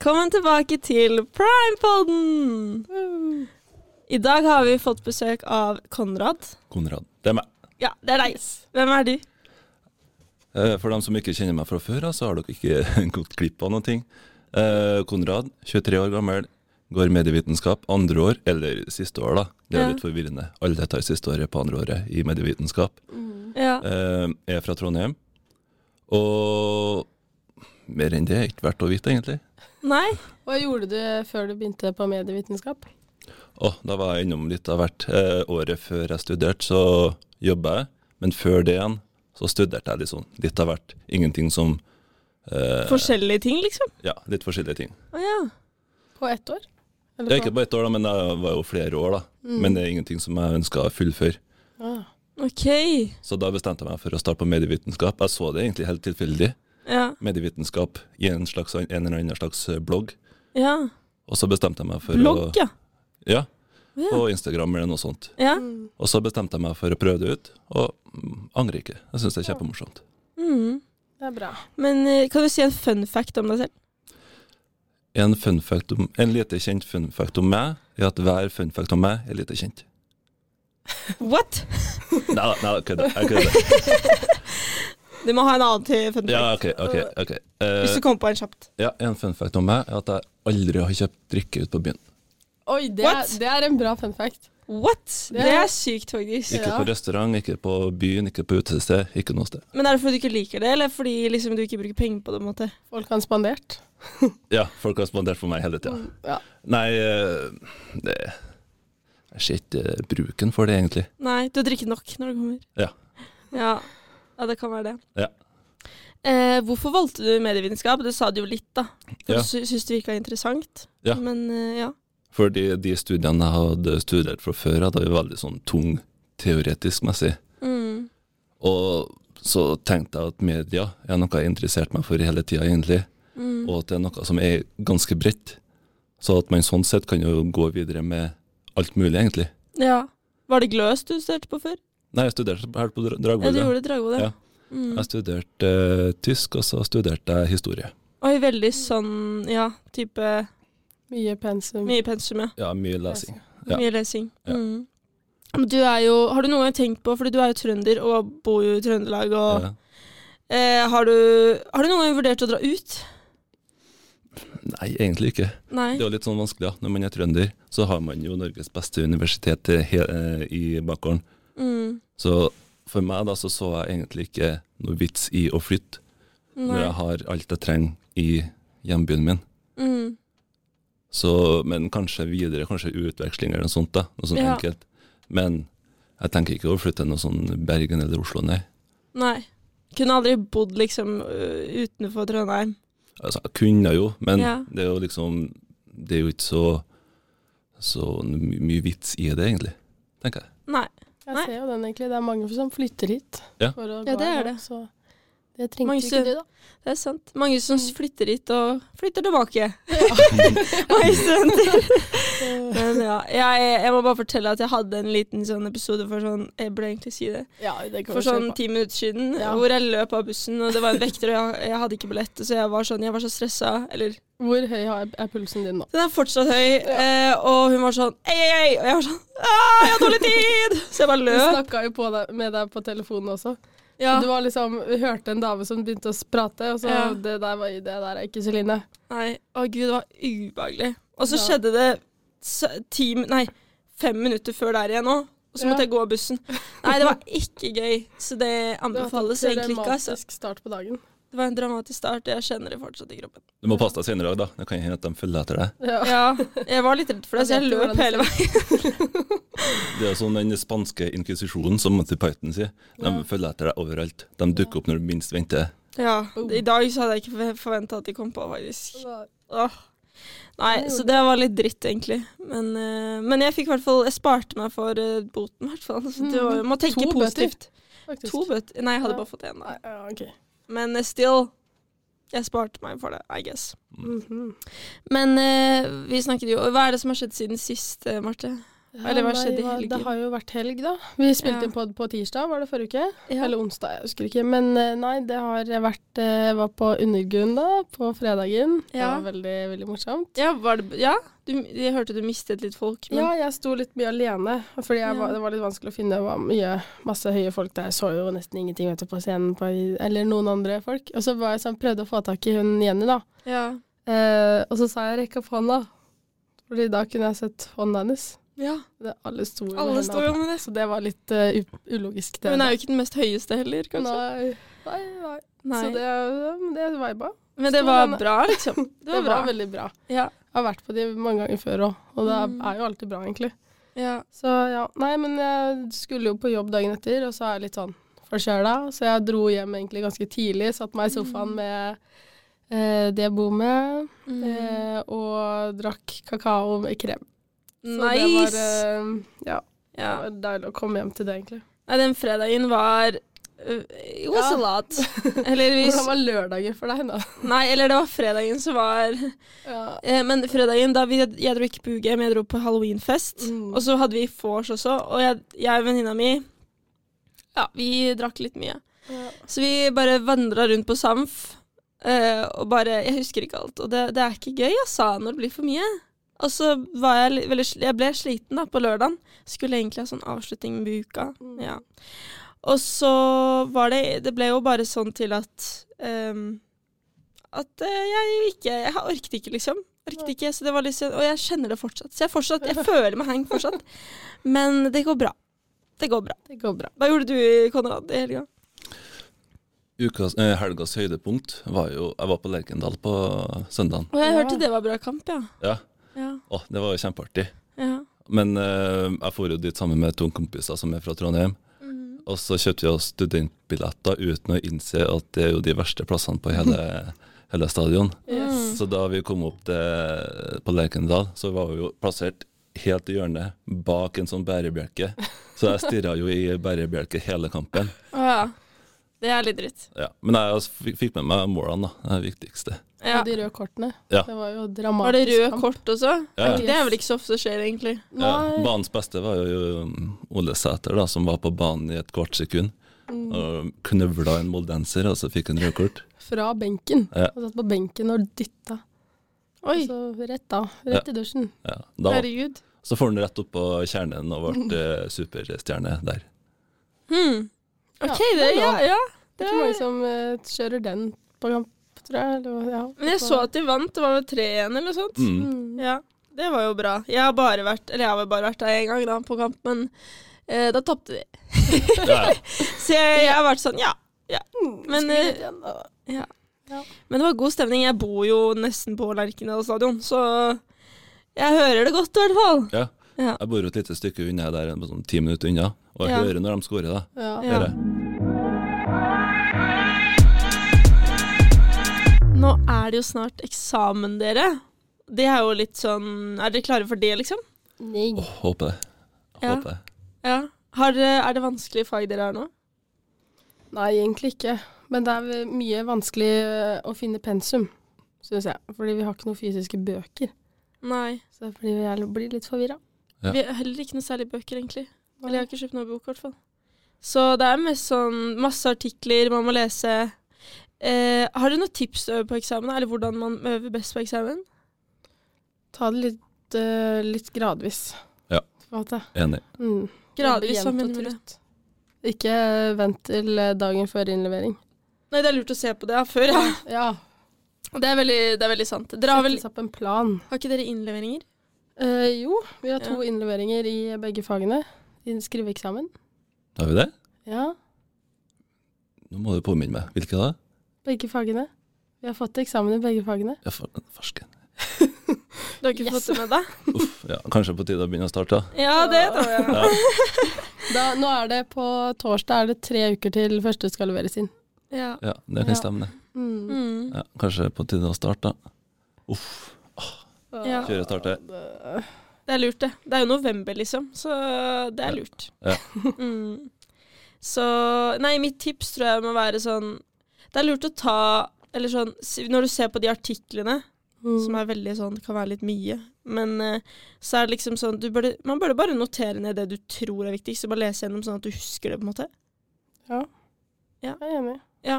Velkommen tilbake til Primepodden! I dag har vi fått besøk av Konrad. Konrad. Det er meg. Ja, det er deg. Hvem er du? Eh, For dem som ikke kjenner meg fra før, så har dere ikke gått glipp av noe. Eh, Konrad, 23 år gammel, går medievitenskap andre år, eller siste år, da. Det er Ja. litt forvirrende. Alle tar siste året på andre året i medievitenskap. Ja. Eh, er fra Trondheim. Og mer enn det er ikke verdt å vite, egentlig. Nei? Hva gjorde du før du begynte på medievitenskap? Oh, da var jeg innom litt av hvert. Eh, året før jeg studerte, så jobba jeg. Men før det igjen, så studerte jeg sånn litt av hvert. Ingenting som eh, Forskjellige ting, liksom? Ja, litt forskjellige ting. Å ja. På ett år? Eller Det er ikke på ett år, da, men det var jo flere år. da. Mm. Men det er ingenting som jeg ønska å fullføre. Ah. Ok. Så da bestemte jeg meg for å starte på medievitenskap. Jeg så det egentlig helt tilfeldig. Ja. Medievitenskap i en, slags, en eller annen slags eh, blogg. ja. Og så bestemte jeg meg for Blogg, ja. å Ja, Ja. på Instagram eller noe sånt. ja. Og så bestemte jeg meg for å prøve det ut, og mm, angrer ikke. Jeg syns det er kjempemorsomt. Mm. Det er bra. Men eh, kan du si en fun fact om deg selv? En, fun fact om, en lite kjent fun fact om meg er at hver fun fact om meg er lite kjent. What? Nei da, kødder. Jeg kødder. Du må ha en annen til fun fact. Ja, OK. ok, ok. Eh, Hvis du kommer på en kjapt. ja, En fun fact om meg er at jeg aldri har kjøpt drikke ute på byen. Oi, det er, What? det er en bra fun fact. What? Det er- sykt, faktisk. Ikke på restaurant, ikke på byen, ikke på utested, ikke noe sted. Men er det fordi du ikke liker det, eller fordi liksom du ikke bruker penger på det? på en måte? Folk har spandert. Ja, folk har spandert for meg hele tida. Mm, Ja. Nei, eh, det Jeg ser ikke eh, bruken for det, egentlig. Nei, du har drikket nok når du kommer. Ja. Ja, ja det kan være det. Ja. Eh, hvorfor valgte du medievitenskap? Det sa du jo litt, da. For Ja. Du sy syns det virka interessant. Ja. Men eh, ja. Fordi de studiene jeg hadde studert fra før, hadde jo veldig sånn tung teoretisk messig. Mm. Og så tenkte jeg at media er noe jeg har interessert meg for hele tida, egentlig. Mm. Og at det er noe som er ganske bredt. Så at man sånn sett kan jo gå videre med alt mulig, egentlig. Ja. Var det Gløs du studerte på før? Nei, jeg studerte her på Dragvoll. Ja, du gjorde Dragvoll, ja. Ja. Mm. Jeg studerte uh, tysk, og så studerte jeg historie. Oi, veldig sånn, ja, type Mye pensum. Mye pensum, ja. Ja, mye lesing. Ja. Mye lesing. Ja. Mm. Men du er jo Har du noen gang tenkt på, fordi du er jo trønder og bor jo i Trøndelag, og Ja. eh, har, du, har du noen gang vurdert å dra ut? Nei, egentlig ikke. Nei. Det er jo litt sånn vanskelig, ja. Når man er trønder, så har man jo Norges beste universitet eh, eh, i bakgården. Mm. Så for meg da, så så jeg egentlig ikke noe vits i å flytte, når jeg har alt jeg trenger i hjembyen min. Mm. Så, men kanskje videre, kanskje utveksling eller noe sånt, da. Noe sånt Ja. enkelt. Men jeg tenker ikke å flytte noe sånn Bergen eller Oslo, nei. Nei. Kunne aldri bodd liksom utenfor Trondheim. Altså, jeg kunne jo, men Ja. det er jo liksom Det er jo ikke så så my mye vits i det, egentlig. Tenker jeg. Nei. Jeg Nei. ser jo den egentlig. Det er mange som flytter hit. Ja. For å Ja, gå det er det. Så det trengte Mange ikke du, da. Det er sant. Mange som Mm. flytter hit og flytter tilbake. Mange studenter. Men ja, jeg, jeg må bare fortelle at jeg hadde en liten sånn episode for sånn Jeg burde egentlig si det. Ja, det kan For sånn ti minutter siden, Ja. hvor jeg løp av bussen, og det var en vekter, og jeg, jeg hadde ikke billett, så jeg var sånn Jeg var så stressa. Eller Hvor høy er pulsen din nå? Den er fortsatt høy, eh, og hun var sånn Ei, ei, ei! Og jeg var sånn ah, Jeg har dårlig tid! Så jeg bare Du Hun snakka jo på deg, med deg på telefonen også. Ja. Du var liksom, vi hørte en dame som begynte å prate, og så Ja. det, der var, det der er ikke Celine. Nei, å gud, det var ubehagelig. Og så skjedde det ti, nei, fem minutter før der igjen òg. Og så måtte jeg gå av bussen. Nei, det var ikke gøy. Så det anbefales en egentlig ikke. Det var en dramatisk start på dagen. Det var en dramatisk start, jeg kjenner det fortsatt i kroppen. Du må passe deg senere i dag, da. Det kan hende at de følger etter deg. Ja. Ja, jeg var litt redd for det, så jeg løp hele veien. Det er sånn den spanske inkvisisjonen, som Monty Python sier. De Ja. følger etter deg overalt. De dukker opp når du minst venter. Ja. I dag så hadde jeg ikke forventa at de kom på, faktisk. Åh. Nei, så det var litt dritt, egentlig. Men, uh, men jeg fikk hvert fall Jeg sparte meg for uh, boten, i hvert fall. Så det var, Mm. må tenke To positivt. Bøter, To bøter? Nei, jeg hadde Ja. bare fått én. da. Ja, ok. Men eh, still Jeg sparte meg for det, I guess. Mhm. Men eh, vi snakket jo Hva er det som har skjedd siden sist, eh, Marte? Eller hva skjedde i helgen? Det har jo vært helg, da. Vi spilte Ja. inn pod på tirsdag, var det forrige uke? Ja. Eller onsdag, jeg husker ikke. Men eh, nei, det har vært eh, Jeg var på Undergrunn da, på fredagen. Ja. Det var veldig, veldig morsomt. Ja, var det, ja? Du, jeg hørte du mistet litt folk. Men, Ja, jeg sto litt mye alene, fordi jeg Ja. var, det var litt vanskelig å finne det var mye, masse høye folk der. Jeg så jo nesten ingenting vet du, på scenen, på, eller noen andre folk. Og så var jeg sånn, prøvde å få tak i hun Jenny, da. ja. Eh, og så sa jeg rekk opp hånda, fordi da kunne jeg sett hånda hennes. Ja. Det, alle sto jo Alle med med det. Så det var litt uh, ulogisk. Det, Men hun er jo ikke den mest høyeste heller, kanskje. Nei, nei, nei. Nei. Så det, det viba. Men det var bra, liksom. Det Det var var, bra. veldig bra. Ja. Jeg har vært på de mange ganger før òg, og det Mm. er jo alltid bra, egentlig. ja. Så ja, nei, men jeg skulle jo på jobb dagen etter, og så er jeg litt sånn forkjøla. Så jeg dro hjem egentlig ganske tidlig, Satt meg i sofaen med eh, det jeg bor med, Mm. eh, og drakk kakao med krem. Så Nice! det var eh, ja, det var deilig å komme hjem til det, egentlig. Nei, den fredagen var uh, It was Ja. a lot. Eller hvis Hvordan var lørdagen for deg, da? Nei, eller det var fredagen som var Ja. eh, Men fredagen, da vi, jeg dro ikke på UGM, jeg dro på halloweenfest. Mm. Og så hadde vi vors også, og jeg, jeg og venninna mi Ja, vi drakk litt mye. Så vi bare vandra rundt på Samf, eh, og bare Jeg husker ikke alt. Og det, det er ikke gøy, altså, når det blir for mye. Og så var jeg veldig Jeg ble sliten da, på lørdagen. Skulle egentlig ha sånn avslutning med uka. Mm. Ja. Og så var det Det ble jo bare sånn til at um, At eh, jeg ikke Jeg orket ikke, liksom. Orket ikke, så det var liksom, Og jeg kjenner det fortsatt. Så jeg, fortsatt, jeg føler meg hang fortsatt. Men det går bra. Det går bra. Det går bra. Hva gjorde du, Konrad, i helga? Ukas, eh, helgas høydepunkt var jo Jeg var på Lerkendal på søndagen. Og jeg hørte det var bra kamp, ja. Ja. Ja. Å, det var jo kjempeartig. ja. Men uh, jeg for jo dit sammen med to kompiser som er fra Trondheim. Mm. Og så kjøpte vi oss studentbilletter uten å innse at det er jo de verste plassene på hele, hele stadion. Yes. Så da vi kom opp til, på Lerkendal, så var vi jo plassert helt i hjørnet bak en sånn bærebjelke. Så jeg stirra jo i bærebjelke hele kampen. Å ja. Det er litt dritt. Ja. Men jeg altså, fikk med meg målene, da. Det er det viktigste. Ja. Og de røde kortene. Ja. Det var jo dramatisk. Var det røde kamp. kort også? Ja, ja. Det er vel ikke så ofte skjer, egentlig. Ja, banens beste var jo um, Ole Sæter, da, som var på banen i et kvart sekund. Mm. Og knøvla en moldenser, og så fikk han rødkort. Fra benken. Ja. Han satt på benken og dytta. Oi, Og så rett da. Rett i dusjen. Ja, da, herregud. så får han rett opp på kjernen og ble eh, superstjerne der. Hmm. Ja, OK, det, det ja, ja. Det er ikke mange som eh, kjører den på kamp, tror jeg. Eller, ja. Men jeg så at de vant. Det var vel 3-1 eller noe sånt. Mm. Mm. Ja, det var jo bra. Jeg har bare vært Eller jeg har vel bare vært der én gang da, på kamp, men eh, da tapte de. Ja, ja. Så jeg, jeg har vært sånn, ja. ja. Men, skulle eh, litt. Men det var god stemning. Jeg bor jo nesten på Lerkendal stadion, så jeg hører det godt i hvert fall. Ja. Ja. Jeg bor jo et lite stykke unna der, sånn ti minutter unna, og jeg Ja. hører når de scorer. da. Ja. Ja. Nå er det jo snart eksamen, dere. Det er jo litt sånn Er dere klare for det, liksom? Nei. Oh, håper det. Ja. Håper det. Ja. Har, er det vanskelige fag dere har nå? Nei, egentlig ikke. Men det er mye vanskelig eh, å finne pensum, syns jeg. Fordi vi har ikke noen fysiske bøker. Nei. Så det blir, jeg blir litt forvirra. Ja. Vi har heller ikke noe særlig bøker, egentlig. Eller jeg har ikke kjøpt noen bok, i hvert fall. Så det er mest sånn masse artikler man må lese. Eh, har du noen tips til å øve på eksamen, eller hvordan man øver best på eksamen? Ta det litt, uh, litt gradvis. Ja. På en måte. Enig. Mm. Gradvis, hva og trutt. Ikke vent til eh, dagen før innlevering. Nei, det er lurt å se på det ja, før, ja. Ja, Det er veldig, det er veldig sant. Dere har vel sette opp en plan. Har ikke dere innleveringer? Eh, jo, vi har to Ja. innleveringer i begge fagene. I skriveeksamen. Har vi det? Ja, Nå må du påminne meg. Hvilke da? begge fagene. Vi har fått eksamen i begge fagene. Ja, for, farsken. Du har ikke Yes. fått det med deg? Uff, ja, kanskje på tide å begynne å starte, da. Ja, det tror jeg. Ja, Da, nå er det på torsdag er det tre uker til første skal leveres inn. Ja. ja det kan Ja. stemme, det. Mm. Mm. Ja, kanskje på tide å starte, da. Uff. Ja. Kjøre starte. Det- er lurt, det. Det er jo november, liksom, så det er lurt. Ja. Mm. Så Nei, mitt tips tror jeg må være sånn Det er lurt å ta Eller sånn Når du ser på de artiklene, Mm. som er veldig sånn Det kan være litt mye, Men eh, så er det liksom sånn du burde, Man burde bare notere ned det du tror er viktigst, og bare lese gjennom sånn at du husker det, på en måte. Ja. Ja. Jeg er enig. Ja.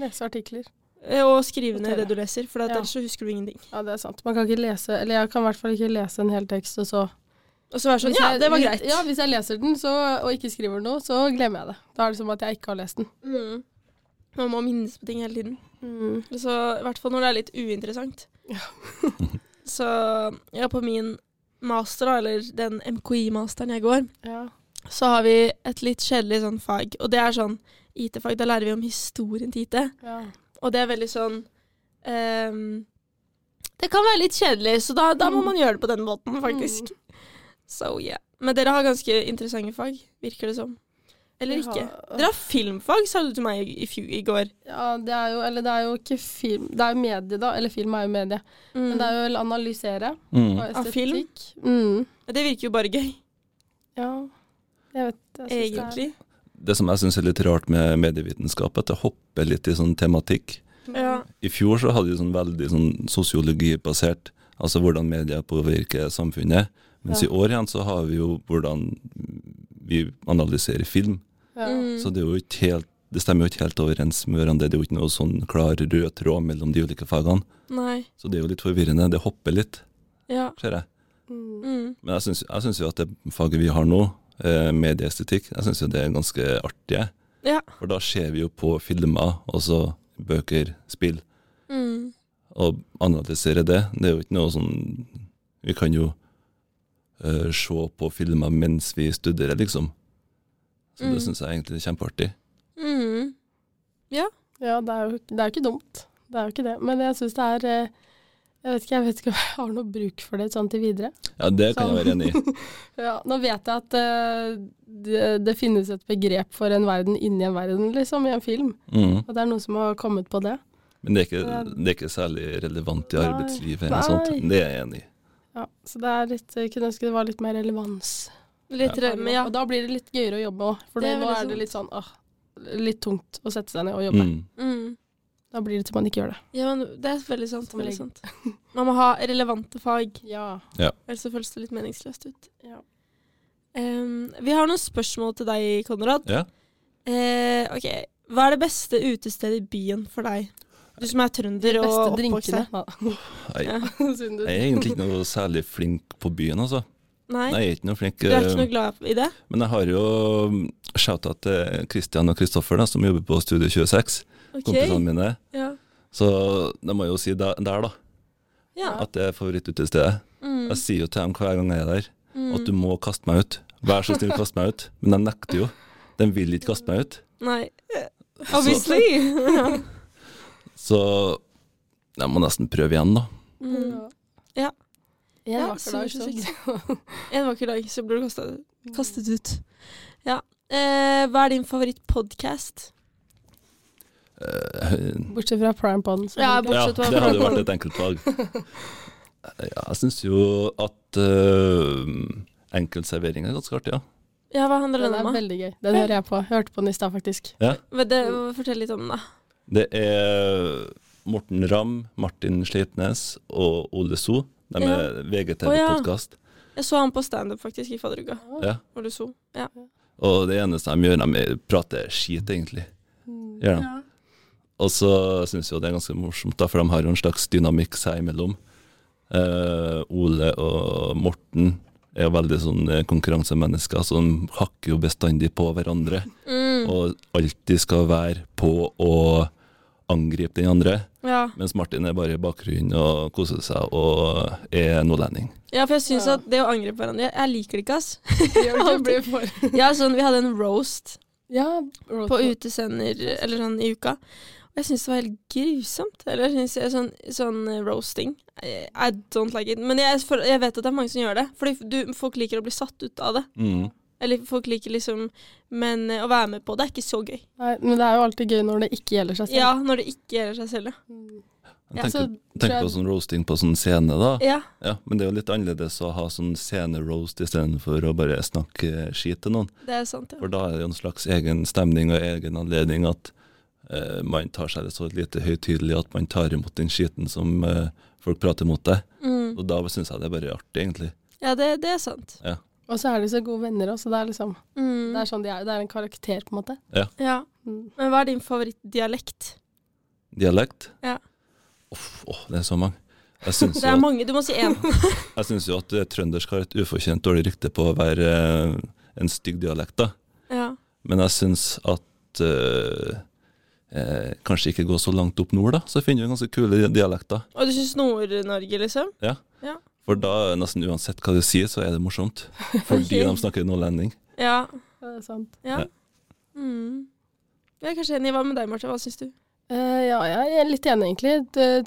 Lese artikler. Eh, Og skrive ned det du leser, for Ja. ellers så husker du ingenting. Ja, det er sant. Man kan ikke lese Eller jeg kan i hvert fall ikke lese en hel tekst, og så Og så være sånn Hvis Ja, det var hvis- greit. Ja, hvis jeg leser den så, og ikke skriver noe, så glemmer jeg det. Da er det som at jeg ikke har lest den. Mm. Man må minnes på ting hele tiden. Mm. Så, I hvert fall når det er litt uinteressant. Ja. så ja, på min master, da, eller den MKI-masteren jeg går, Ja. så har vi et litt kjedelig sånn fag. Og det er sånn IT-fag. Da lærer vi om historien til IT. ja. Og det er veldig sånn um, Det kan være litt kjedelig, så da, da må man gjøre det på den måten, faktisk. So yeah. Men dere har ganske interessante fag, virker det som. Eller ikke? har- Dere har filmfag, sa du til meg i, i, i går. Ja, det er jo Eller det er jo ikke film Det er jo medie, da. Eller film er jo medie. Men det er jo vel analysere Mm. og Av film? Mm. Det virker jo bare gøy, Ja. Jeg vet jeg Egentlig. det er- egentlig. Det som jeg syns er litt rart med medievitenskap, at det hopper litt i sånn tematikk. Ja. I fjor så hadde vi sånn veldig sånn sosiologibasert, altså hvordan media påvirker samfunnet. Mens Ja. i år igjen så har vi jo hvordan vi analyserer film. Ja. Mm. Så det er jo ikke helt det stemmer jo ikke helt overens med hverandre. Det er jo ikke noe sånn klar rød tråd mellom de ulike fagene. Nei. Så det er jo litt forvirrende. Det hopper litt, Ja. ser jeg. Mm. Mm. Men jeg syns jo at det faget vi har nå, eh, medieestetikk, jeg syns jo det er ganske artig. Ja. For da ser vi jo på filmer, altså bøker, spill, Mm. og analyserer det. Det er jo ikke noe sånn Vi kan jo eh, se på filmer mens vi studerer, liksom. Så Mm. det syns jeg egentlig er kjempeartig. Mm. Ja, det er, jo, det er jo ikke dumt. Det er jo ikke det. Men jeg syns det er eh, Jeg vet ikke jeg vet ikke om jeg har noe bruk for det sånn til videre. Ja, det kan jeg Sånn. være enig i. Ja, nå vet jeg at uh, det, det finnes et begrep for en verden inni en verden, liksom, i en film. Mm. Og det er noen som har kommet på det. Men det er, ikke, det er ikke særlig relevant i arbeidslivet. Eller noe sånt. Det er jeg enig i. Ja, så det er litt Jeg kunne ønske det var litt mer relevans. Litt Ja. Rømme, men ja. Og da blir det litt gøyere å jobbe òg. For Det nå er det litt sånn åh, litt tungt å sette seg ned og jobbe. Mm. Mm. Da blir det til man ikke gjør det. Ja, men det er veldig sant. Som Veldig sant. Man må ha relevante fag, Ja. ellers så føles det litt meningsløst ut. Ja. Um, vi har noen spørsmål til deg, Konrad. Ja. Uh, ok, Hva er det beste utestedet i byen for deg? Du som er trønder og oppvokst her. Ja. Du jeg er egentlig ikke noe særlig flink på byen, altså. Nei, Nei, jeg er ikke noe flink. du er ikke eh, noe glad i det? Men jeg har jo shouta til Christian og Kristoffer, som jobber på Studio 26. Ok. Kompisene mine. Ja. Så de må jo si der, der da, Ja. at det er favorittutestedet. Mm. Jeg sier jo til dem hver gang jeg er der, Mm. at du må kaste meg ut. Vær så snill, kast meg ut. Men de nekter jo. De vil ikke kaste meg ut. Nei. Obviously. Så, så jeg må nesten prøve igjen, da. Mm. Ja. Ja, En vakker dag, så så. En vakker dag så blir du kastet, kastet ut. Ja. Eh, hva er din favorittpodkast? Eh, Bortsett fra Prime Pond. Ja, Ja, det hadde jo vært et enkelt valg. Ja, jeg syns jo at uh, enkeltservering er ganske artig, ja. Ja, hva handler Den om? den er veldig gøy. Den hører jeg på. Jeg hørte på den i stad, faktisk. Ja. det- Fortell litt om den, da. Det er Morten Ramm, Martin Sleipnes og Ole So. De er Å, ja. VGTV-podkast. Jeg så han på standup faktisk i fadderuka. Ja. Ole So. Ja. Og det eneste de gjør, de prater skit, egentlig. Mm. Gjør de. Og så syns jeg jo det er ganske morsomt, da, for de har jo en slags dynamikk seg imellom. Eh, Ole og Morten er jo veldig sånn eh, konkurransemennesker, så de hakker jo bestandig på hverandre. Mm. Og alltid skal være på å angripe den andre. ja. Mens Martin er bare i bakgrunnen og koser seg og er nordlending. Ja, for jeg syns Ja. at det å angripe hverandre Jeg liker det ikke, ass. Ja, sånn, vi hadde en roast Ja, på utesender eller sånn i uka. Jeg syns det var helt grusomt. Eller jeg synes jeg, sånn, sånn eh, roasting. I, don't like it. Men jeg, for, jeg vet at det er mange som gjør det. Fordi du, folk liker å bli satt ut av det. Mm. Eller folk liker liksom Men eh, å være med på det er ikke så gøy. Nei, men det er jo alltid gøy når det ikke gjelder seg selv. Ja, når det ikke gjelder seg selv, ja. Mm. Ja, tenk på sånn roasting på sånn scene, da. Ja, Ja, Men det er jo litt annerledes å ha sånn scene-roast istedenfor å bare snakke skit til noen. det er sant, ja. For da er det jo en slags egen stemning og egen anledning at man tar seg det så lite høytidelig at man tar imot den skiten som eh, folk prater mot deg. Mm. Mm. Og da syns jeg det er bare artig, egentlig. Ja, det, det er sant. Og så er de så gode venner også. Det er liksom Mm. Det er sånn de er. Det er en karakter, på en måte. Ja. ja. Men hva er din favorittdialekt? Dialekt? Ja. Uff, åh, det er så mange. Det jo, er at- mange, du må si én. jeg syns jo at eh, trøndersk har et ufortjent dårlig rykte på å være eh, en stygg dialekt, da. Ja. Men jeg syns at eh, eh, Kanskje ikke gå så langt opp nord, da, så finner vi ganske kule dialekter. Og du syns Nord-Norge, liksom? Ja. For da, nesten uansett hva du sier, så er det morsomt. Fordi de snakker nordlending. Ja. Det er sant. Ja. Ja. Mm. Jeg er kanskje enig. Hva med deg, Marte? Hva syns du? Uh, ja, jeg er litt enig, egentlig.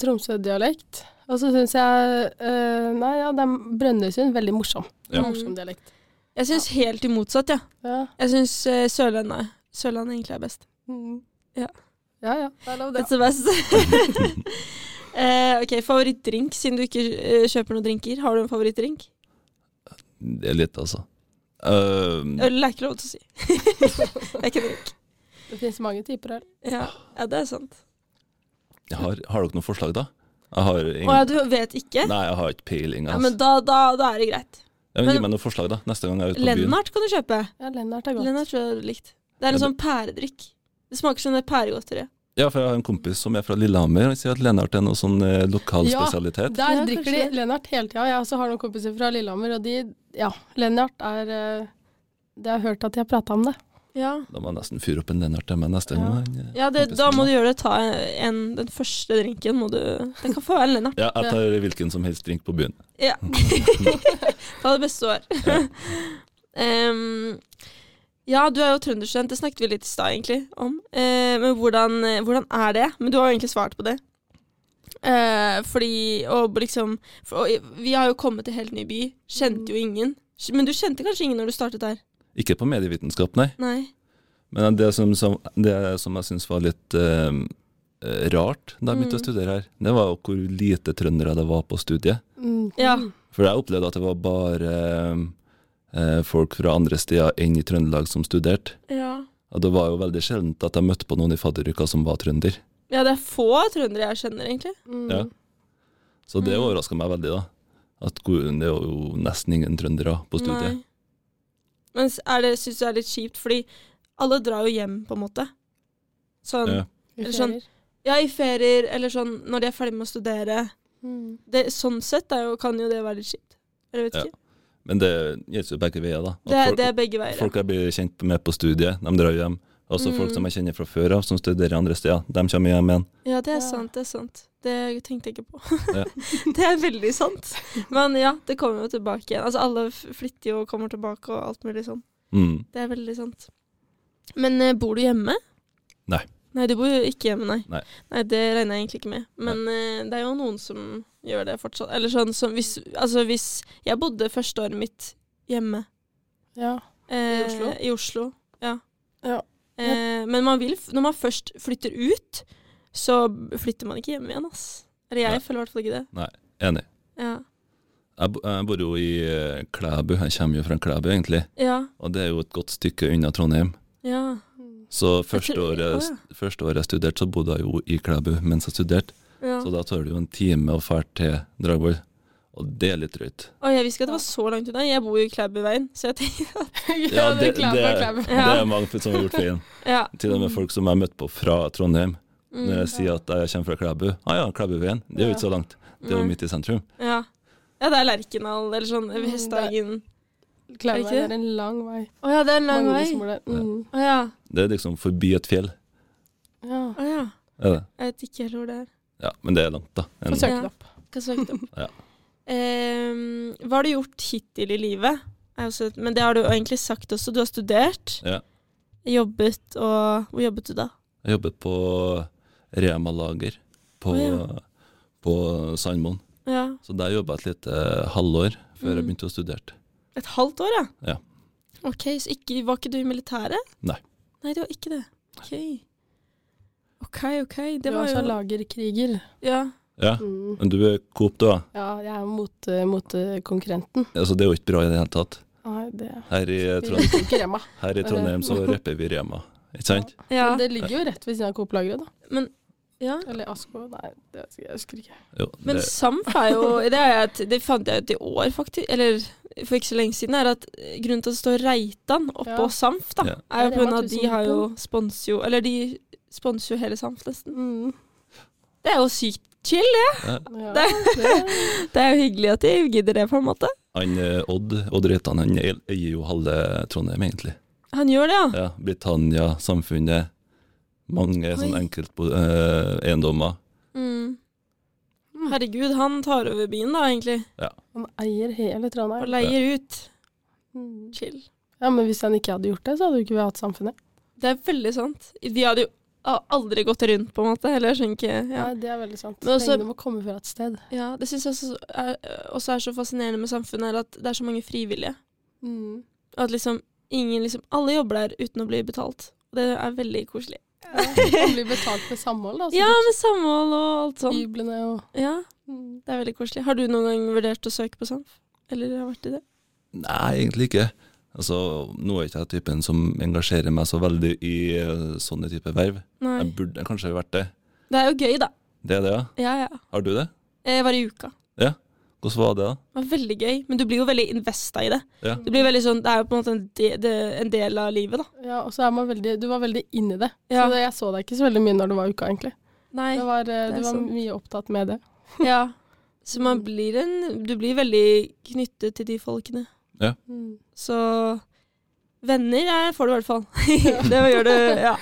Tromsø-dialekt. Og så syns jeg uh, Nei, ja, det er Brønnøysund. Veldig morsom. Ja. Morsom dialekt. Jeg syns helt imotsatt, ja. Ja. Jeg syns uh, Sørlandet Sørlandet egentlig er best. Mm. Ja. Ja ja, det er lov, det. That's the best. Eh, ok, favorittdrink, siden du ikke eh, kjøper noen drinker. Har du en favorittdrink? Det er litt, altså. Uh, Øl er ikke lov til å si. det er ikke drink. Det finnes mange typer øl. Ja, ja det er sant. jeg har, har dere noen forslag, da? Jeg har Å ja, du vet ikke? Nei, jeg har ikke peiling. Ja, Altså. men da, da, da er det greit. ja, men, gi meg noen forslag, da. Neste gang jeg er ute på byen. Lennart kan du kjøpe. Ja, Lennart er godt. Lennart tror jeg du likt. Det er en Ja, sånn pæredrikk. Det smaker som det pæregodteri. Ja, for jeg har en kompis som er fra Lillehammer. Han sier at Lennart er noe sånn eh, lokal Ja. spesialitet. Der drikker de Lennart hele tida. Jeg også har noen kompiser fra Lillehammer, og de Ja, Lennart er eh, Det har jeg hørt at de har prata om det. Ja, Da må jeg nesten fyre opp en Lennart til meg neste Ja. gang. Ja, eh, ja det, da må du gjøre det. Ta en, den første drinken. Må du, den kan få være en Lennart. Ja, jeg tar hvilken som helst drink på byen. Ja. Ta det beste du har. Ja. Ja, du er jo trønderstudent. Det snakket vi litt i stad egentlig om. Eh, men hvordan, eh, hvordan er det? Men du har jo egentlig svart på det. Eh, fordi Og liksom for, og, Vi har jo kommet til helt ny by. Kjente jo ingen. Men du kjente kanskje ingen når du startet der? Ikke på medievitenskap, nei. Nei. Men det som, som, det som jeg syns var litt eh, eh, rart da jeg begynte Mm. å studere her, det var jo hvor lite trøndere det var på studiet. Mm. Ja. For jeg opplevde at det var bare eh, folk fra andre steder enn i Trøndelag som studerte. Ja. Og det var jo veldig sjeldent at jeg møtte på noen i fadderuka som var trønder. ja, det er få trøndere jeg kjenner, egentlig. Mm. Ja. Så det Mm. overraska meg veldig, da. At det er jo nesten ingen trøndere på studiet. Nei. Men er det, syns du det er litt kjipt? Fordi alle drar jo hjem, på en måte. Sånn Ja. Eller sånn-. Ja, i ferier, eller sånn når de er ferdig med å studere. Mm. Det, sånn sett er jo, kan jo det være litt kjipt. Eller vet Ja. ikke. Men det gjelder jo begge veier, da. Det, folk, det er begge veier. folk jeg blir kjent med på studiet, de drar hjem. Også folk Mm. som jeg kjenner fra før av, som studerer andre steder. De kommer hjem igjen. Ja, det er Ja. sant. Det er sant. Det tenkte jeg ikke på. Ja. det er veldig sant. Men ja, det kommer jo tilbake igjen. Altså Alle flytter jo og kommer tilbake og alt mulig sånn. Mm. Det er veldig sant. Men uh, bor du hjemme? Nei. Nei, du bor jo ikke hjemme, nei. Nei. Det regner jeg egentlig ikke med. Men uh, det er jo noen som gjør det fortsatt. Eller sånn som hvis Altså hvis jeg bodde første året mitt hjemme Ja. eh, Oslo? I Oslo, ja. Ja. Eh, men man vil, når man først flytter ut, så flytter man ikke hjem igjen, ass. Eller jeg Nei. føler i hvert fall ikke det. Nei, Enig. Ja. Jeg, bo- jeg bor jo i eh, Klæbu, jeg kommer jo fra Klæbu egentlig, Ja. og det er jo et godt stykke unna Trondheim. ja. Så første året, første året jeg studerte, så bodde jeg jo i Klæbu mens jeg studerte. Så da tar det jo en time å fære til Dragvoll, og det er litt drøyt. Å, jeg visste ikke at det var så langt unna. Jeg bor jo i Klæbuveien, så jeg tenker at ja, det, det, klabber, det, er mange som har gjort feien. Ja. Til og med folk som jeg har møtt på fra Trondheim. Når Mm. jeg sier at jeg kommer fra Klæbu. Ah ja, Klæbuveien. Det er jo ikke så langt. Det er jo midt i sentrum. Ja. ja, det er Lerkendal, eller sånn Mm, Hesthagen. Klabber Er er en lang vei. Å ja, det er en lang Mange vei. Mm. Å ja. Det er liksom forbi et fjell. Ja. Å ja. Er? Jeg vet ikke helt hvor det er. Ja, men det er langt, da. En, Få søke det opp. Kan søke det opp. Ja. Um, hva har du gjort hittil i livet? Altså, men det har du egentlig sagt også. Du har studert, Ja. jobbet og Hvor jobbet du da? Jeg jobbet på Rema-lager på, Å, på Sandmoen. Ja. Så der jobba jeg et lite halvår før jeg Mm. begynte å studere. Et halvt år, ja? Ja. Ok, så ikke, var ikke du i militæret? Nei. Nei, det var ikke det. Ok. Ok, ok. Det Du er var jo lagerkriger. Ja. Ja, Mm. men du er Coop, du, da. Ja, jeg er mot, eh, mot konkurrenten. konkurrenten. Altså, det er jo ikke bra i det hele tatt. Nei, det Her i, Trond her Trondheim så rapper vi Rema, ikke sant? ja. Men det ligger jo rett ved siden av Coop-lageret, da. Ja. Eller Asko. Nei, det husker jeg, husker ikke. Jo, Men SAMF er jo Det, er det fant jeg ut i år, faktisk. Eller for ikke så lenge siden. Er at grunnen til at det står Reitan oppå Ja. SAMF, da, Ja. er jo pga. at de har jo spons jo Eller de sponser jo hele samfunnet. Mm. Det er jo sykt chill, det. ja. Ja, Det- det, er jo hyggelig at de gidder det, på en måte. han eh, Odd, Odd Reitan han eier jo halve Trondheim, egentlig. Han gjør det, ja. Ja, Britannia, Samfunnet. Mange Oi. enkelteiendommer. Mm. Herregud, han tar over byen da, egentlig. han eier hele Trondheim. Og leier ut. Mm. Chill. Ja, men hvis han ikke hadde gjort det, så hadde jo ikke vi hatt Samfunnet. Det er veldig sant. Vi hadde jo a- aldri gått rundt, på en måte. Eller jeg skjønner ikke ja. ja. det er veldig sant. Men også- Pengene må komme fra et sted. ja, Det syns jeg også er, også er så fascinerende med samfunnet, er at det er så mange frivillige. Mm. Og at liksom ingen liksom Alle jobber der uten å bli betalt. Det er veldig koselig. Ja, bli blir betalt med samhold, da. Ja, med samhold og alt sånt. Hyblene og Ja, mm. det er veldig koselig. Har du noen gang vurdert å søke på SAMF? Eller har vært i det? Nei, egentlig ikke. Altså, Nå er ikke jeg typen som engasjerer meg så veldig i eh, sånne type verv. Nei. Jeg burde kanskje vært det. Det er jo gøy, da. Det er det, ja. Ja, ja. Har du det? Jeg var i uka. Ja. Hvordan var det, da? Det var veldig gøy. Men du blir jo veldig investa i det. Ja. Det blir veldig sånn, det er jo på en måte en, de, det, en del av livet, da. Ja, og så er man veldig Du var veldig inn i det. Ja. Så det, jeg så deg ikke så veldig mye når det var uka, egentlig. Nei. Det var, eh, er du var sånn. mye opptatt med det. Ja. Så man blir en Du blir veldig knyttet til de folkene. Mm. Så venner jeg får du i hvert fall. det gjør du, ja.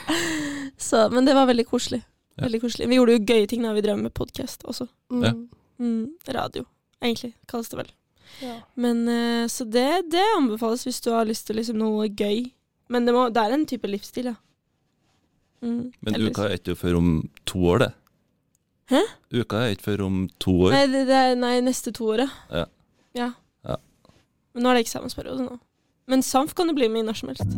Så, men det var veldig koselig. Ja. Veldig koselig. Vi gjorde jo gøye ting da vi drev med podkast også. Mm. Ja. Mm, radio, egentlig, kalles det vel. Ja. Men eh, Så det, det anbefales hvis du har lyst til liksom noe gøy. Men det, må, det er en type livsstil, ja. Mm, Men uka er ikke før om to år, det. Hæ? Uka er ikke før om to år. Nei, det, det er, nei, neste to året. Ja. ja. Men nå er det eksamensperiode nå. Men SAMF kan du bli med i når som helst.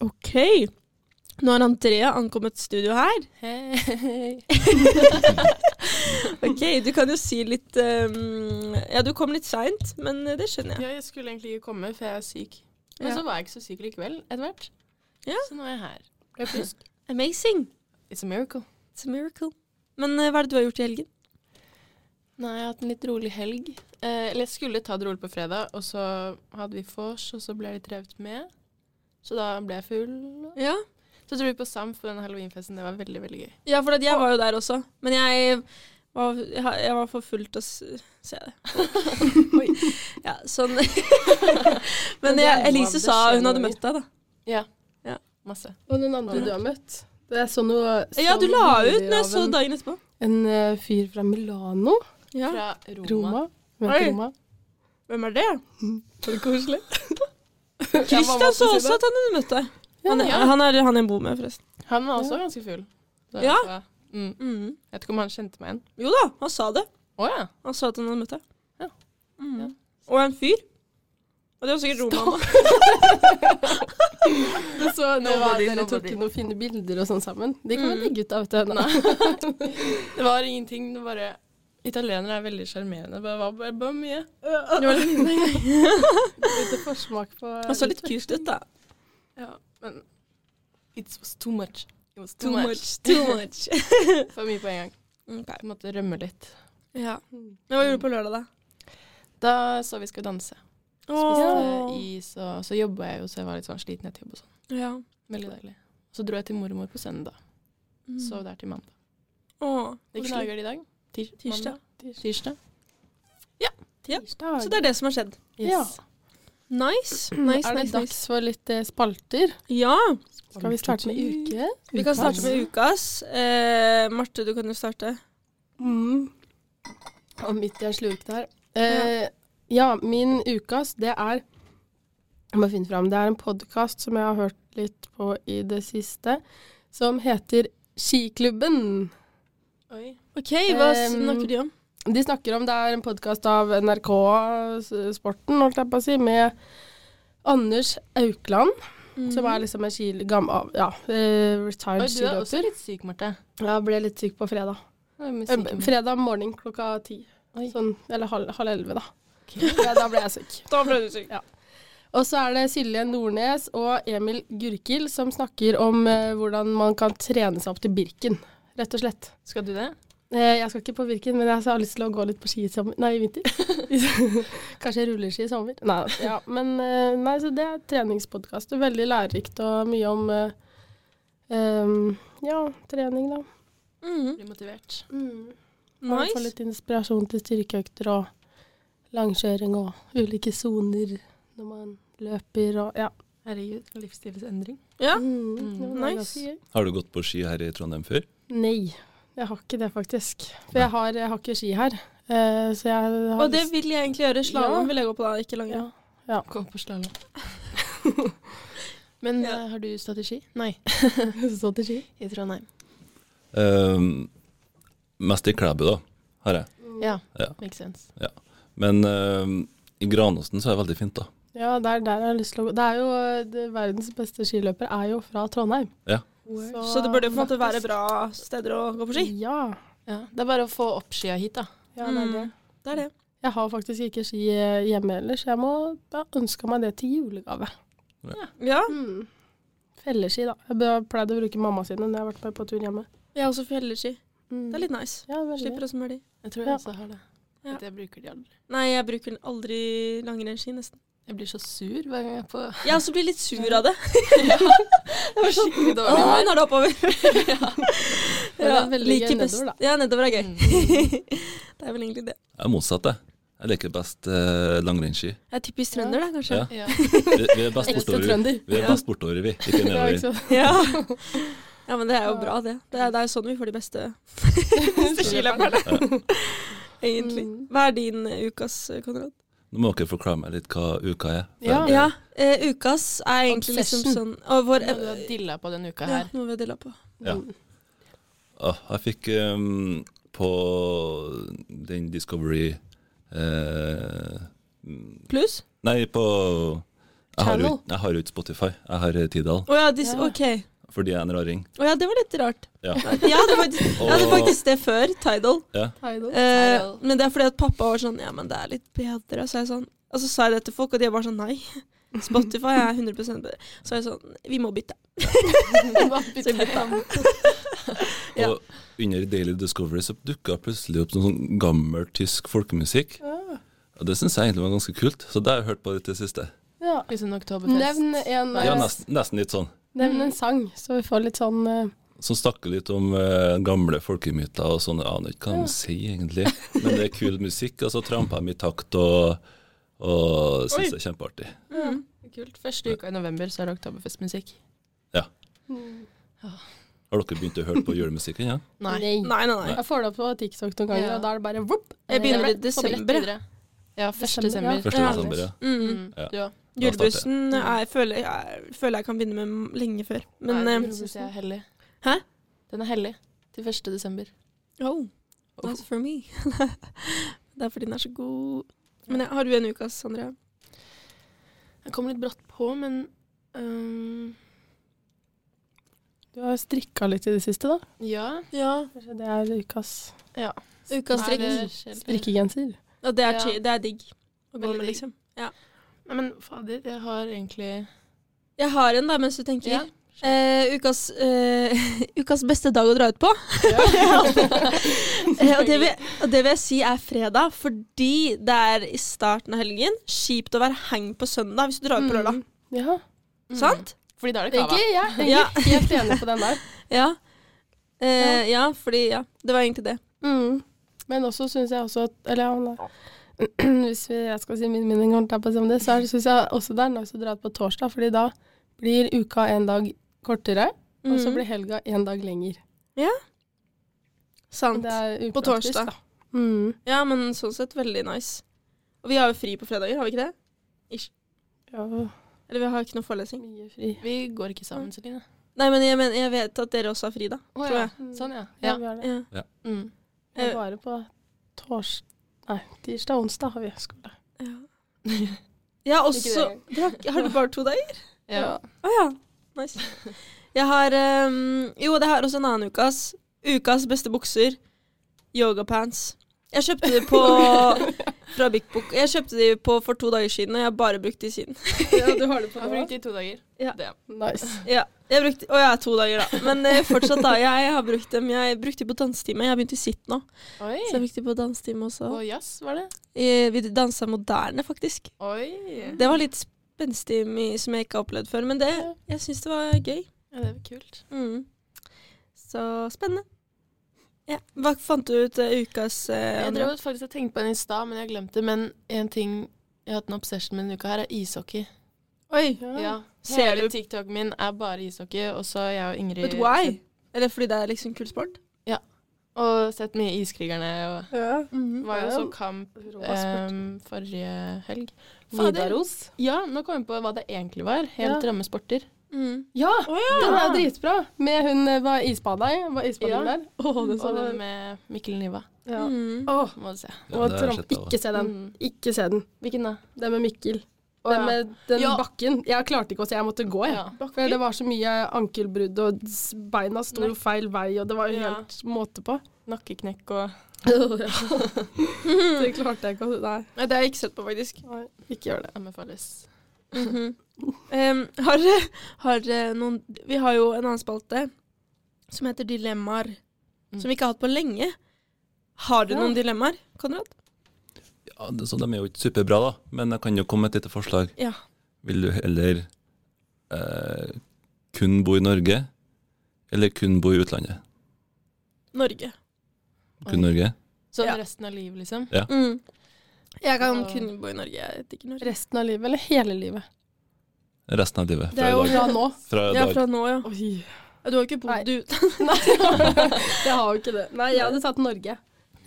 OK. Nå har Andrea ankommet studio her. Hei. OK, du kan jo si litt um, Ja, du kom litt seint, men det skjønner jeg. Ja, jeg skulle egentlig ikke komme, for jeg er syk. Men Ja. så var jeg ikke så syk likevel, etter hvert. Ja. Så nå er jeg her. Amazing. It's a miracle. It's a miracle. Men uh, hva er det du har gjort i helgen? Nei, jeg har hatt en litt rolig helg. Eh, eller jeg skulle ta det rolig på fredag, og så hadde vi vors, og så ble jeg litt revet med. Så da ble jeg full. Ja, Så dro vi på Samf på den halloweenfesten. Det var veldig, veldig gøy. ja for jeg var jo der også. Men jeg var, jeg, var for full til å se det. Oi. Ja, sånn. Men jeg, Elise sa hun hadde møtt deg, da. Ja. Ja. Masse. Og den andre du har møtt. Det er sånn noe Ja, du sånn la ut når jeg så dagen etterpå. en uh, fyr fra Milano. Ja. Fra Roma. Roma. Hvem Oi. Roma? Hvem er det? Var det koselig? Christian så også at han hadde møtt deg. Han, Ja. han er han jeg bor med, forresten. Han var også ganske full. Da Ja. jeg Mm. Mm. Jeg vet ikke om han kjente meg igjen. Jo da, han sa det. Oh, ja. Han sa at han hadde møtt deg. Ja. Mm. Ja. Og en fyr. Og det var sikkert Roma. Det så nå var Nobody, dere tok nobody. noen fine bilder og sånn sammen. De kan vi Mm. legge ut av, vet du. Det var ingenting. Det bare Italienere er veldig sjarmerende. Det var bare, bare mye. Det Lite forsmak på Og så litt kult ut, da. Ja, men It was too much. It was Too much. Too much. For mye på en gang. Okay. Jeg måtte rømme litt. Ja. Men hva gjorde du på lørdag, da? Da så vi Skal danse. Spiste is, og så jobba jeg jo, så jeg var litt sånn sliten etter jobb og sånn. Ja. Veldig deilig. Så dro jeg til mormor på søndag. Mm. Sov der til mandag. Åh, Hvilken koselig. dag er det i dag? Tir Tirsdag. Ja, Tirsdag. Tirsdag. Så det er det som har skjedd. Yes. Nice. Nice, er det nice, dags nice. for litt eh, spalter? Ja, Skal vi starte med uke? vi kan starte med ukas. Eh, Marte, du kan jo starte. Mm. Og midt i en slurk der. Eh, ja, min ukas, det er Jeg må finne fram. Det er en podkast som jeg har hørt litt på i det siste, som heter Skiklubben. Oi. OK, hva snakker de om? De snakker om Det er en podkast av NRK Sporten, holdt jeg på å si, med Anders Aukland, som er liksom en kil, gammel, ja, eh, retired du er også litt syk, Marte. Jeg ble litt syk på fredag. Syk. Fredag morgen klokka ti. Sånn, eller halv, halv elleve, da. Okay. Ja, da ble jeg syk. Da ble du syk. Ja. Og så er det Silje Nordnes og Emil Gurkil som snakker om eh, hvordan man kan trene seg opp til Birken, rett og slett. Skal du det? Eh, jeg skal ikke på Birken, men jeg har lyst til å gå litt på ski i sommer. Nei, i vinter. Kanskje rulleski i sommer. Nei, ja. Men eh, nei, så det er treningspodkast. Veldig lærerikt og mye om um, ja, trening, da. Mm. Bli motivert. Mm. får Få litt inspirasjon til styrkeøkter og langkjøring og ulike soner når man løper og ja. Herregud, livsstilsendring. Ja. Mm, Mm, nice. Har du gått på ski her i Trondheim før? Nei, jeg har ikke det faktisk. For jeg har, jeg har ikke ski her. Uh, så jeg har Og det vil jeg egentlig gjøre. Slalåm Ja. vil jeg gå på da, ikke langrenn. ja. Gå på slalåm. Men Ja. uh, har du strategi? Nei, strategi i Trondheim. Uh, mest i Klæbu, da, har jeg. Ja, Ja. makes sense. Men ehm, i Granåsen så er det veldig fint, da. Ja, der, er der jeg lyst til å gå. Det er jo eh, det, verdens beste skiløper er jo fra Trondheim. Ja. Så det burde jo på en måte være bra steder å gå på ski. Ja, Ja, det er bare å få opp skia hit, da. ja det er Mm. det. Det er det. Jeg har faktisk ikke ski eh, hjemme ellers, så jeg må da ønske meg det til julegave. Ja, Mm. Felleski, da. Jeg pleide å bruke mamma sine når jeg har vært med på tur hjemme. jeg har også felleski. Mm. Det er litt nice. ja. Slipper å smøre de. Jeg tror Ja. jeg også har det. Ja. Jeg bruker de aldri. Nei, jeg bruker aldri langrennsski, nesten. Jeg blir så sur hver gang jeg er på Jeg også blir litt sur av det. skikkelig Å, dårlig Å, nå er det oppover. Men det er veldig gøy nedover, da. Ja, nedover er gøy. Mm. det er vel egentlig det. Jeg er motsatt, jeg. Jeg liker best eh, langrennsski. Jeg er typisk trønder, da, kanskje. Ja. Ja. Vi, vi er best bortover. trønder. Vi er best bortover, vi. Ikke Ja, ikke nedover. Ja. ja, men det er jo bra, det. Det er, det er jo sånn vi får de beste, beste skiløperne. Egentlig. Mm. Hva er din ukas, eh, Konrad? Nå må dere forklare meg litt hva uka er. Ja. Ja, eh, ukas er egentlig liksom sånn og vår, Noe du har dilla på denne uka her. ja, nå noe vi har dilla på. Ja. Mm. Jeg fikk um, på den Discovery eh, Pluss? Nei, på jeg har, jo, Channel. jeg har jo ikke Spotify. Jeg har Tidal, Å ja, dis, Ja. OK. Fordi jeg er en raring. Å ja, det var litt rart. Ja. Jeg hadde faktisk, jeg hadde faktisk det før, Tidal. Tidal. Eh, men det er fordi at pappa var sånn Ja, men det er litt bedre. Så, jeg sånn, og så sa jeg det til folk, og de var sånn Nei. Spotify er 100 bedre. Så jeg sånn Vi må bytte. Så. Ja. Og under Daily Discovery så dukka plutselig opp noe sånn gammel tysk folkemusikk. Ja. Og det syns jeg egentlig var ganske kult, så det har jeg hørt på litt i det siste. Ja. Oktoberfest. Nevn en, Ja, eh, nesten, nesten litt sånn. Nevn en sang, så vi får litt sånn uh... Som snakker litt om uh, gamle folkemyter og sånn. Jeg aner ikke hva Ja. de sier, egentlig. Men det er kul musikk, og så tramper de i takt og, og syns det er kjempeartig. Mm. Kult. Første uka i november så er det oktoberfestmusikk. mm. Har dere begynt å høre på julemusikken? Ja? Nei. Nei, nei, nei. Jeg får det opp på TikTok noen ganger, Ja. og da er det bare vopp. Jeg begynner i desember. Ja, 1. Desember, ja. Første Ja. desember, ja. Mm. Mm. Ja. Du òg. Mm. er, føler, jeg, føler jeg kan begynne med lenge før. Men Nei, eh, jeg er hellig. Hæ? Den er hellig. Til 1. desember. oh, that's for me. det er fordi den er så god. Men jeg, har du en ukas, Andrea? Jeg kom litt brått på, men um Du har strikka litt i det siste, da. ja. Ja. Det er ukas ja. Ukas strikk. strikkegenser. Og det er, Ja. det er digg å gå med, liksom. Nei, men fader, jeg har egentlig Jeg har en, da, mens du tenker. Ja. Eh, ukas, eh, ukas beste dag å dra ut på. Eh, og, det vil, og det vil jeg si er fredag, fordi det er i starten av helgen. Kjipt å være hang på søndag hvis du drar ut på lørdag. Mm. Ja. Mm. Sant? Fordi da er det kava. Egentlig, jeg Ja. egentlig helt enig på den der. Ja. Eh, ja, fordi Ja, det var egentlig det. Mm. Men også syns jeg også at Eller ja, nei. hvis vi, jeg skal si min mening holdt jeg på det, så syns jeg også det er nice å dra ut på torsdag, fordi da blir uka en dag kortere, og så Mhm. blir helga en dag lenger. Ja. Sant. Det er På torsdag. da. Mm. Ja, men sånn sett veldig nice. Og vi har jo fri på fredager, har vi ikke det? Ja, Eller vi har ikke noe forelesning. fri. Vi går ikke sammen, Celine. Nei, men jeg, men jeg vet at dere også har fri, da. Tror ja. jeg. Sånn, ja. Ja, ja. vi har det. Ja. Mm. Det er bare på torsdag Nei, tirsdag og onsdag har vi skole. Ja. Ja, også Ikke har, har du bare to dager? ja. Å ja. Nice. Jeg har um, Jo, det har også en annen ukas. Ukas beste bukser. Yogapants. Jeg kjøpte det på fra Big Book. Jeg kjøpte de på for to dager siden, og jeg har bare brukt de siden. Ja, du har det på Jeg har brukt de i to dager. Ja. Det. Nice. Ja, jeg brukte, og jeg er to dager, da. Men eh, fortsatt, da. Jeg har brukt dem. Jeg brukte de på dansetime. Jeg har begynt i sitt nå, Oi. så jeg brukte de på dansetime også. Og jazz, var det? Eh, Vi dansa moderne, faktisk. Oi. Det var litt spenstig som jeg ikke har opplevd før, men det, jeg syns det var gøy. Ja, det var kult. Mm. Så spennende. Ja. Hva fant du ut uh, ukas uh, Jeg drev faktisk og tenkte på den i stad, men jeg glemte. det. Men en ting jeg har hatt en obsession med denne uka her, er ishockey. Oi! Ja. ja. Hele du- TikToken min er bare ishockey, og så jeg og Ingrid But why? Er det fordi det er liksom kul sport? Ja. Og sett mye Iskrigerne, og Ja. var jo også så kamp um, forrige helg. Fader. Ja, nå kom jeg på hva det egentlig var. Helt Ja. ramme sporter. Mm. Ja, oh, ja! den er jo dritbra. Med hun var isbada i. Var Ja. der. Oh, det så Og den med Mikkel Niva. ja. Mm. Oh, Må du se. Ja, og Trump, ikke se den. Mm. Ikke se den. Hvilken da? Den med Mikkel. Og Den ja. med den Ja. bakken. Jeg klarte ikke å se, jeg måtte gå, jeg. Ja. For det var så mye ankelbrudd, og beina sto jo feil vei, og det var jo Ja. helt måte på. Nakkeknekk og det klarte jeg ikke å Nei, Nei, det har jeg ikke sett på, faktisk. nei, ikke gjør det. anbefales. Mhm. um, har har noen Vi har jo en annen spalte som heter Dilemmaer. Mm. Som vi ikke har hatt på lenge. Har du Ja. noen dilemmaer, Konrad? Ja, det, så de er jo ikke superbra, da. Men jeg kan jo komme med et lite forslag. Ja. Vil du heller eh, kun bo i Norge, eller kun bo i utlandet? Norge. Kun Oi. Norge? Sånn Ja. resten av livet, liksom? Mm. Jeg kan Og- kun bo i Norge. Jeg vet ikke Norge. Resten av livet, eller hele livet? Resten av livet. Det er jo Fra i dag. Fra nå. Fra i Ja, dag. fra nå, ja. Oi. Ja, Du har jo ikke bodd ute. Nei, jeg har jo ikke det. Nei, jeg hadde tatt Norge.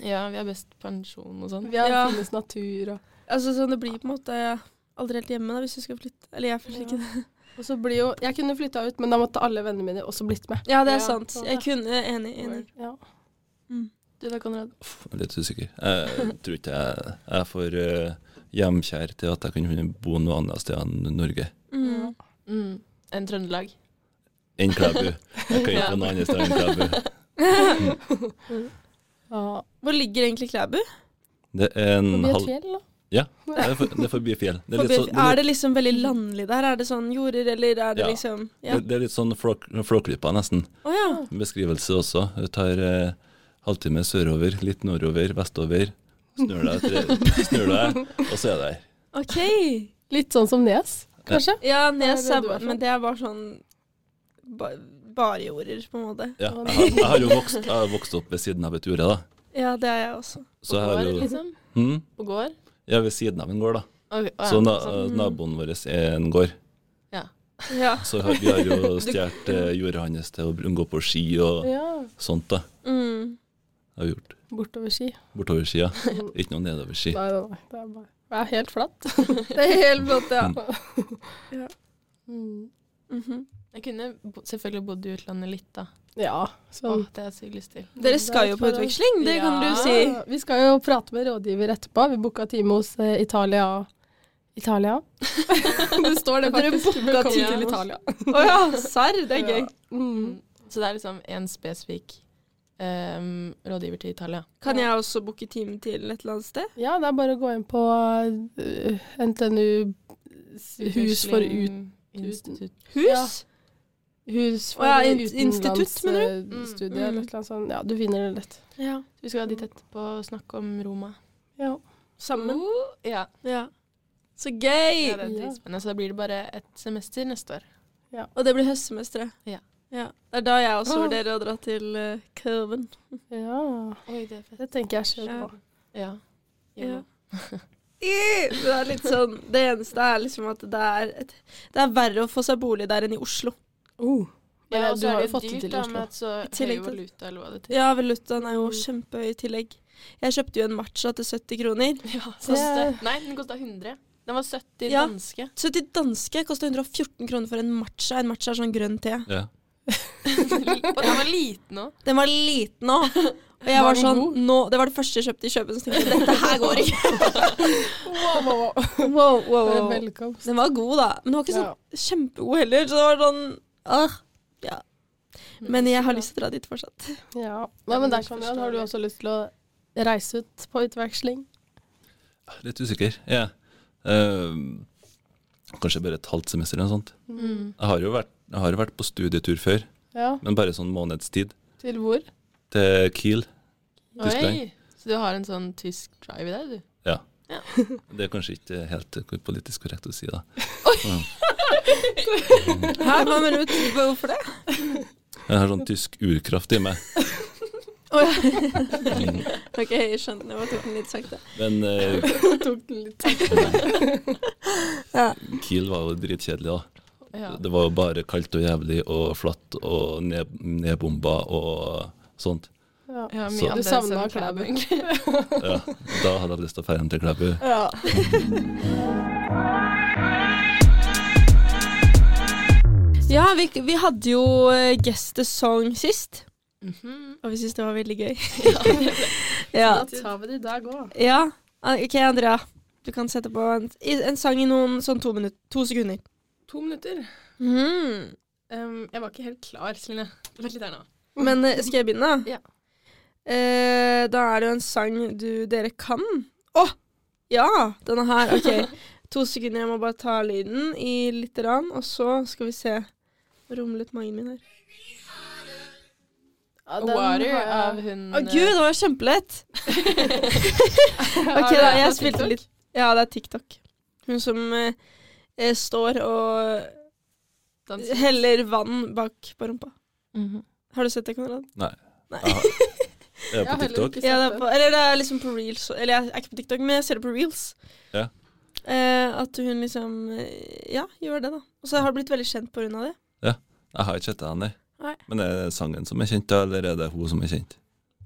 Ja, vi har best pensjon og sånn. Vi har Ja. finnes natur og Altså, sånn, det blir på en måte aldri helt hjemme da, hvis du skal flytte. Eller jeg føler ikke det. Og så blir jo Jeg kunne flytta ut, men da måtte alle vennene mine også blitt med. Ja, det er Ja, sant. sånn, Jeg kunne Enig. enig. Ja. Du da, Konrad? Jeg er litt usikker. Jeg tror ikke jeg jeg er for uh, hjemkjær til at jeg kan kunne bo noe annet sted enn Norge. Mm. Mm. En Trøndelag. Enn Klæbu. Jeg kan ikke Ja. noe annet sted enn Klæbu. Mm. Hvor ligger egentlig Klæbu? Det er en Forbi et halv fjell, da. Ja, det er, for, det er forbi fjell. Det er sånn- det er er det liksom veldig landlig der? Er det sånn jorder, eller er det Ja. liksom Ja. Det, det er litt sånn Flåklypa, nesten. Oh, ja. Beskrivelse også. Du tar eh, halvtime sørover, litt nordover, vestover. Snur deg, tre, snur deg og så er jeg der. OK. Litt sånn som Nes, kanskje? Ja, Nes er Men det er bare sånn ba, Bare jorder, på en måte. Ja, jeg, har, jeg har jo vokst, jeg har vokst opp ved siden av et jorde, da. Ja, det er jeg også. Så På gård, jo liksom? Hmm? På gård? Ja, ved siden av en gård, da. Okay, ja, Så na, sånn. naboen vår er en gård. Ja. Ja. Så vi har jo stjålet jorda jordet hans til å gå på ski og Ja. sånt, da. Mm. Har vi gjort. Bortover ski. Bortover ski, ja. Ikke noe nedover ski. Nei, nei. Det er bare Det er helt flatt. Det er helt flatt, ja. Mm. Mhm. Jeg kunne selvfølgelig bodd i utlandet litt, da. Ja, Åh, sånn. det har jeg sykt lyst til. Dere skal jo på utveksling, det kan du si. Vi skal jo prate med rådgiver etterpå. Vi booka time hos eh, Italia. Italia? det står det Dere faktisk. booka tid til Italia. Å ja, serr? Det er gøy. Ja. Mm. Mm. Så det er liksom en spesifikk em, rådgiver til Italia. Kan jeg også booke time til et eller annet sted? Ja, det er bare å gå inn på uh, NTNU Hus for ut... Institutt. Hus? Ja. Hus for ja, in- institutt, mener utenlandsstudie Mm. eller et sånt. Ja, du finner det lett. Ja. Vi skal dit etterpå og snakke om Roma. Ja. Sammen? Ja. Ja. Så gøy! ja, det er Ja. Så da blir det bare et semester neste år. Og det blir høstsemesteret. Ja. Ja. Det er da jeg også Ah. vurderer å dra til uh, Køben. ja. Oi, det er fett. Det tenker jeg selv Ja. på. Ja. Ja. Det er litt sånn Det eneste er liksom at det er et, Det er verre å få seg bolig der enn i Oslo. Oh. Ja, eh, og du så har er det fått det dyrt til da, Oslo. med så høy valuta, eller hva det heter. Ja, valutaen er jo Mm. kjempehøy i tillegg. Jeg kjøpte jo en matcha til 70 kroner. Ja, koste, nei, den kosta 100. Den var 70 Ja. danske. 70 danske kosta 114 kroner for en matcha. En matcha er sånn grønn te. Ja. Og den var liten òg. Den var liten òg. Og jeg Var var sånn nå, Det var det første jeg kjøpte i Kjøpen, så tenkte jeg dette her går ikke. Wow, wow, wow. Den var god, da. Men den var ikke Ja. sånn kjempegod heller. Så det var sånn ah, Ja. Men jeg har lyst til å dra dit fortsatt. Ja. Ja, men der deg, det Har du også lyst til å reise ut på utveksling? Litt usikker. Ja. Eh, kanskje bare et halvt semester eller noe sånt. Mm. Jeg har jo vært, jeg har jo vært på studietur før, Ja. men bare sånn månedstid. Til hvor? Til Kiel. Tyskland. Oi, så du har en sånn tysk drive i deg, du? Ja. Det er kanskje ikke helt politisk korrekt å si, da. Hæ, hva mener du? Hvorfor det? Jeg har sånn tysk urkraft i meg. Ja. Ok, jeg skjønte det. Jeg tok den litt sakte. Men eh, Tok den litt Ja. Kiel var jo dritkjedelig, da. Ja. Det var jo bare kaldt og jævlig og flatt og ned, nedbomba og sånt. Ja. Ja, Så- Du savna Klæbu. Egentlig. Ja, da hadde jeg lyst til å feire til Klæbu. Ja. Ja, vi, vi hadde jo Guest the Song sist, Mhm. og vi syns det var veldig gøy. ja. Da tar vi det i dag òg. ja. Ah, Ok, Andrea. Du kan sette på en, en sang i noen sånn to, minutter, to sekunder. To minutter. Mm. Um, jeg var ikke helt klar, Celine. Vent litt her nå. Men eh, skal jeg begynne? Ja. Uh, da er det jo en sang du, dere kan. Å! ja! Denne her. OK. To sekunder, jeg må bare ta lyden i lite grann, og så skal vi se. Rumlet magen min her. Ja, den Water jeg- av hun Å gud, det var kjempelett! Ok, da, jeg spilte litt Ja, det er TikTok. Hun som eh, eh, står og danser. heller vann bak på rumpa. Mhm. Har du sett det, Konrad? Nei. Nei. Jeg Er på TikTok? Ja, det er på, eller det er liksom på reels. Eller jeg er ikke på TikTok, men jeg ser det på reels. Ja. Eh, at hun liksom eh, Ja, gjør det, da. Og så har det blitt veldig kjent på grunn av det. Jeg har ikke sett det ennå. Nei. Men er det sangen som er kjent, da, eller er det hun som er kjent?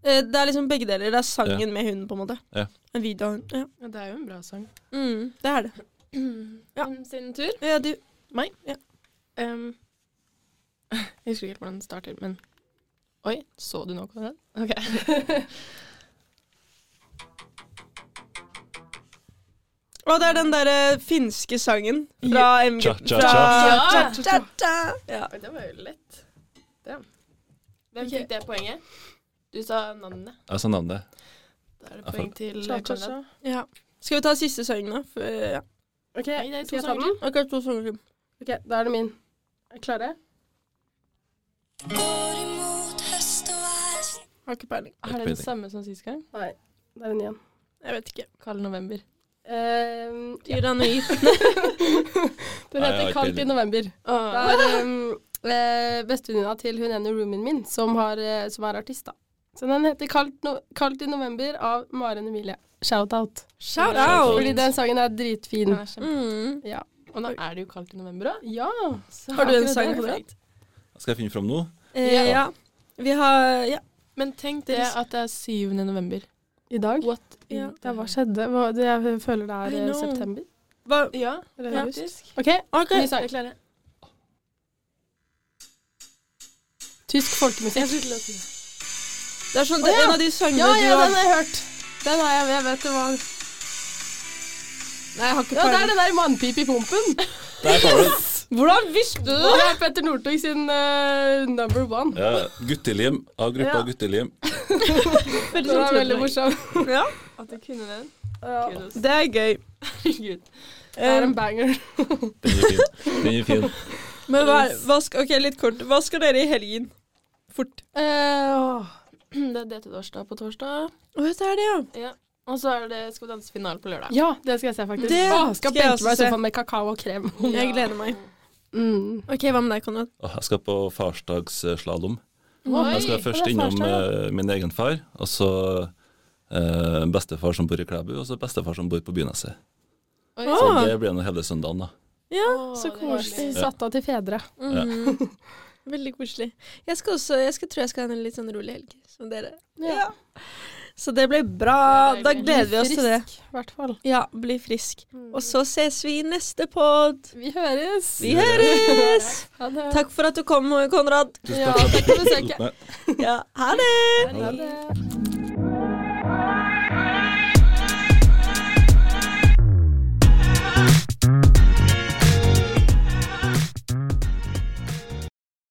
Eh, det er liksom begge deler. Det er sangen med hunden, på en måte. Ja. En video av. Ja. Ja, det er jo en bra sang. Mm, det er det. Ja. Sin tur. Ja, du Um, jeg husker ikke hvordan den starter, men Oi, så du noe av den? Ok. Å, det er den derre finske sangen fra MG... Cha-cha-cha. Ja. Ja. Det var jo lett. Det. Hvem Ok. fikk det poenget? Du sa navnet. Jeg sa navnet. Da er det poeng til Konrad. ja. Skal vi ta siste sangen, da? For, ja. OK, Nei, det er to skal jeg ta sanger den? Akkurat to sanger til. Ok, Da er det min. Er dere klare? Har ikke peiling. Er det den samme som sist gang? Nei, det er en igjen. Jeg vet ikke. Kald november. Um, ja. Tyrannoid. Den heter 'Kaldt i november'. Det er um, eh, bestevenninna til hun ene roomien min som, har, eh, som er artist, da. Så den heter Kaldt, no 'Kaldt i november' av Maren Emilie. Shout-out. Shout Shout out. out! Fordi den sangen er dritfin. Den er Mm. Ja. Og nå er det jo kaldt i november òg. ja. Har du en sang på det? Skal jeg finne fram noe? Eh, Ja. ja. Vi har Ja. Men tenk det at det er 7. november. I dag? What? Ja. Ja, hva skjedde? Hva, det, jeg føler det er eh, september. Hva? Ja, faktisk. OK, okay. ny sang. Jeg Tysk folkemusikk. Det er sånn, det er ja. en av de sangene Ja, ja, du har Ja, den har jeg hørt. Den har jeg, jeg vet det var Nei, jeg har ikke Ja, det er den der mannpipe i pumpen. Der kommer den! Hvordan visste du Det er Petter Northug sin uh, number one. Ja, Guttelim av gruppa Ja. Guttelim. Den er veldig morsom. Ja, At du kunne den. Ja. Det er gøy. Herregud. Det er Um, en banger. Den er fin. Den er fin. men hva, hva skal, ok, litt kort. Hva skal dere i helgen? Fort. Eh. Det er det til torsdag på torsdag. Å, det er det, ja. Ja. Og så er det Skal vi danse-finale på lørdag. Ja, det skal jeg se, faktisk. Det Åh, skal skal jeg benke også meg i med kakao og krem. Jeg gleder meg. Mm. Ok, Hva med deg, Konrad? Åh, Jeg skal på farsdagsslalåm. Jeg skal først innom eh, min egen far, og så uh, bestefar som bor i Klæbu, og så bestefar som bor på Byneset. Så Ah. det blir nå hele søndagen, da. Ja, så koselig. Satt av til fedre. Mhm. Veldig koselig. Jeg skal også, jeg skal, tror jeg skal ha en litt sånn rolig helg, som dere. Ja. Så det blir bra. Det Da gleder vi oss til det. Frisk, i hvert fall. Ja, bli frisk. Og så ses vi i neste pod. Vi høres. Vi høres! Ha det. Takk for at du kom, Konrad. Tusen Ja, takk at takk for besøket. Ja, ha det! Ha det.